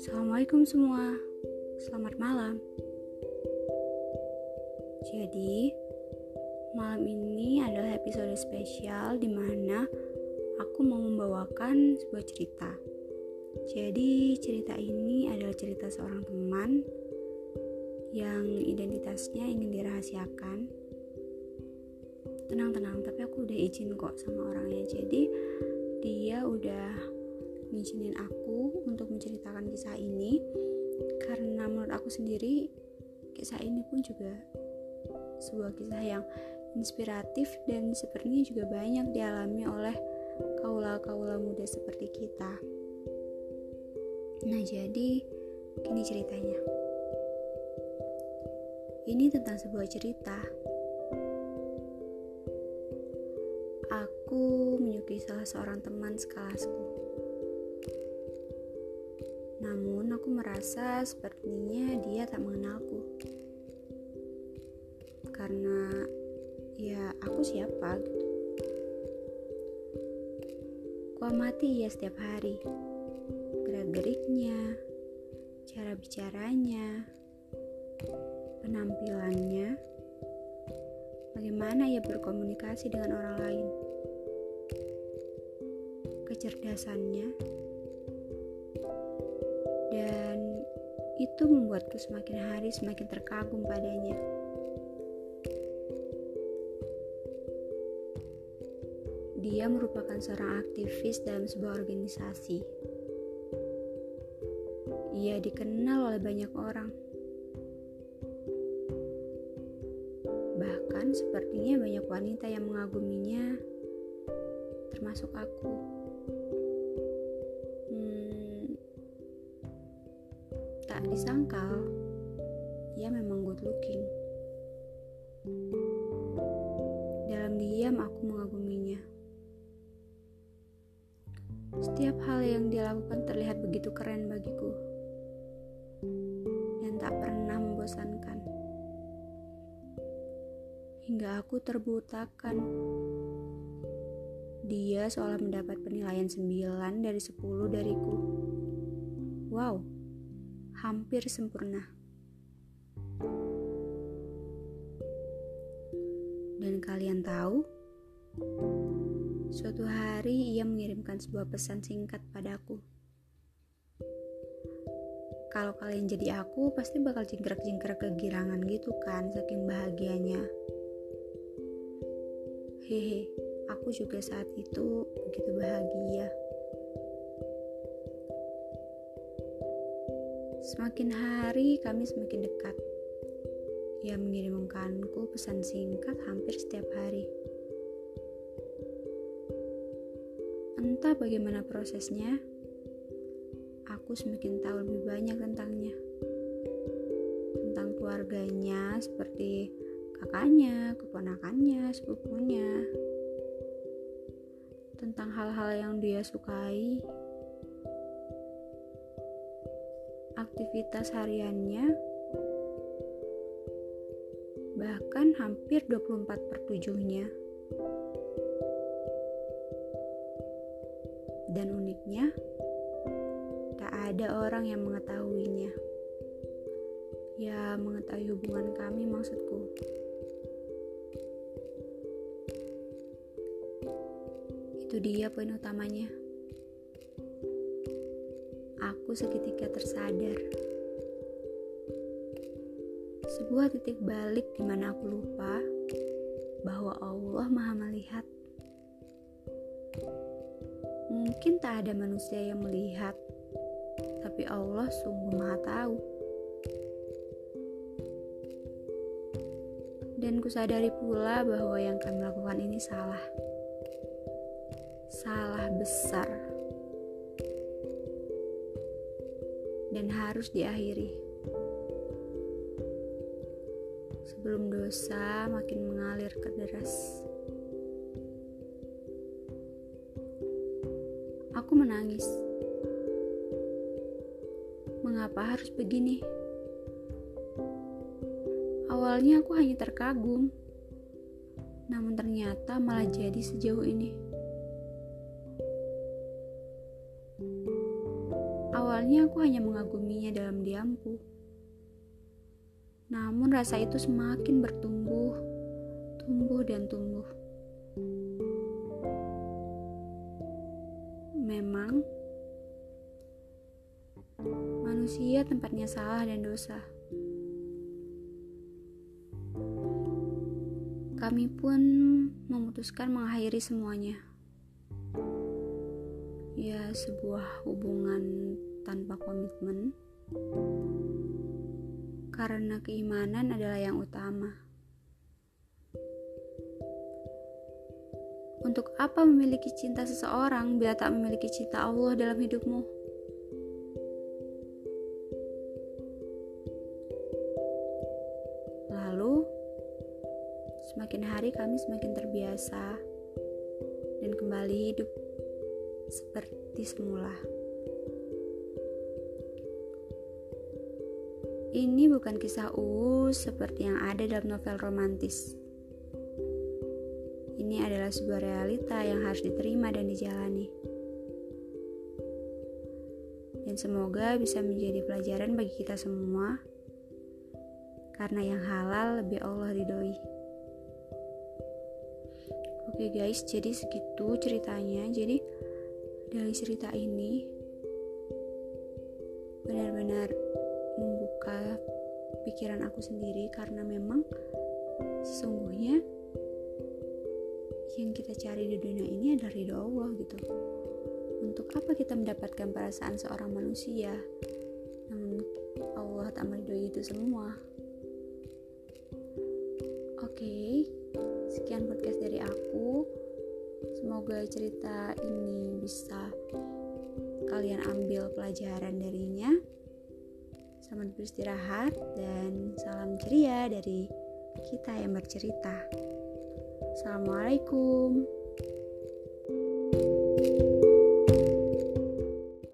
Assalamualaikum semua, selamat malam. Jadi, malam ini adalah episode spesial di mana aku mau membawakan sebuah cerita. Jadi, cerita ini adalah cerita seorang teman yang identitasnya ingin dirahasiakan. Tenang-tenang, tapi aku udah izin kok sama orangnya. Jadi, dia udah ngizinin aku untuk menceritakan kisah ini karena menurut aku sendiri kisah ini pun juga sebuah kisah yang inspiratif dan sepertinya juga banyak dialami oleh kaula-kaula muda seperti kita. Nah, jadi gini ceritanya. Ini tentang sebuah cerita. Menyukai salah seorang teman sekelasku. Namun aku merasa sepertinya dia tak mengenalku. Karena ya aku siapa gitu. Kuamati ia setiap hari. Gerak-geriknya, cara bicaranya, penampilannya, bagaimana ia berkomunikasi dengan orang lain, kecerdasannya, dan itu membuatku semakin hari semakin terkagum padanya. Dia merupakan seorang aktivis dalam sebuah organisasi. Ia dikenal oleh banyak orang. Bahkan sepertinya banyak wanita yang mengaguminya, termasuk aku. Tak disangkal, ia memang good looking. Dalam diam aku mengaguminya. Setiap hal yang dia lakukan terlihat begitu keren bagiku dan tak pernah membosankan. Hingga aku terbutakan. Dia seolah mendapat penilaian 9 dari 10 dariku. Wow, hampir sempurna. Dan kalian tahu, Suatu hari ia mengirimkan sebuah pesan singkat padaku. Kalau kalian jadi aku, pasti bakal jingkrak-jingkrak kegirangan gitu kan, saking bahagianya. Hehe, aku juga saat itu begitu bahagia. Semakin hari kami semakin dekat. Ia mengirimkanku pesan singkat hampir setiap hari. Entah bagaimana prosesnya, aku semakin tahu lebih banyak tentangnya. Tentang keluarganya seperti kakaknya, keponakannya, sepupunya. Tentang hal-hal yang dia sukai. Aktivitas hariannya bahkan hampir 24 per 7-nya. Dan uniknya, tak ada orang yang mengetahuinya. Ya, mengetahui hubungan kami maksudku. Itu dia poin utamanya. Seketika tersadar. Sebuah titik balik di mana aku lupa bahwa Allah Maha Melihat Mungkin tak ada manusia yang melihat, tapi Allah sungguh maha tahu. Dan kusadari pula bahwa yang kami lakukan ini salah. Salah besar. Dan harus diakhiri. Sebelum dosa makin mengalir ke deras. Aku menangis. Mengapa harus begini? Awalnya aku hanya terkagum. namun ternyata malah jadi sejauh ini. Awalnya aku hanya mengaguminya dalam diamku. Namun rasa itu semakin bertumbuh, tumbuh dan tumbuh. Memang manusia tempatnya salah dan dosa. Kami pun memutuskan mengakhiri semuanya. Ya, sebuah hubungan tanpa komitmen. Karena keimanan adalah yang utama. Untuk apa memiliki cinta seseorang bila tak memiliki cinta Allah dalam hidupmu? Semakin hari kami semakin terbiasa dan kembali hidup seperti semula. Ini bukan kisah uus seperti yang ada dalam novel romantis. Ini adalah sebuah realita yang harus diterima dan dijalani. Dan semoga bisa menjadi pelajaran bagi kita semua, karena yang halal lebih Allah ridhoi. Oke guys, jadi segitu ceritanya. Jadi dari cerita ini benar-benar membuka pikiran aku sendiri karena memang sesungguhnya yang kita cari di dunia ini adalah ridho Allah gitu. Untuk apa kita mendapatkan perasaan seorang manusia? Namun Allah tak meridhoi itu semua. Oke. Sekian podcast dari aku semoga cerita ini bisa kalian ambil pelajaran darinya beristirahat dan salam ceria dari kita yang bercerita. Assalamualaikum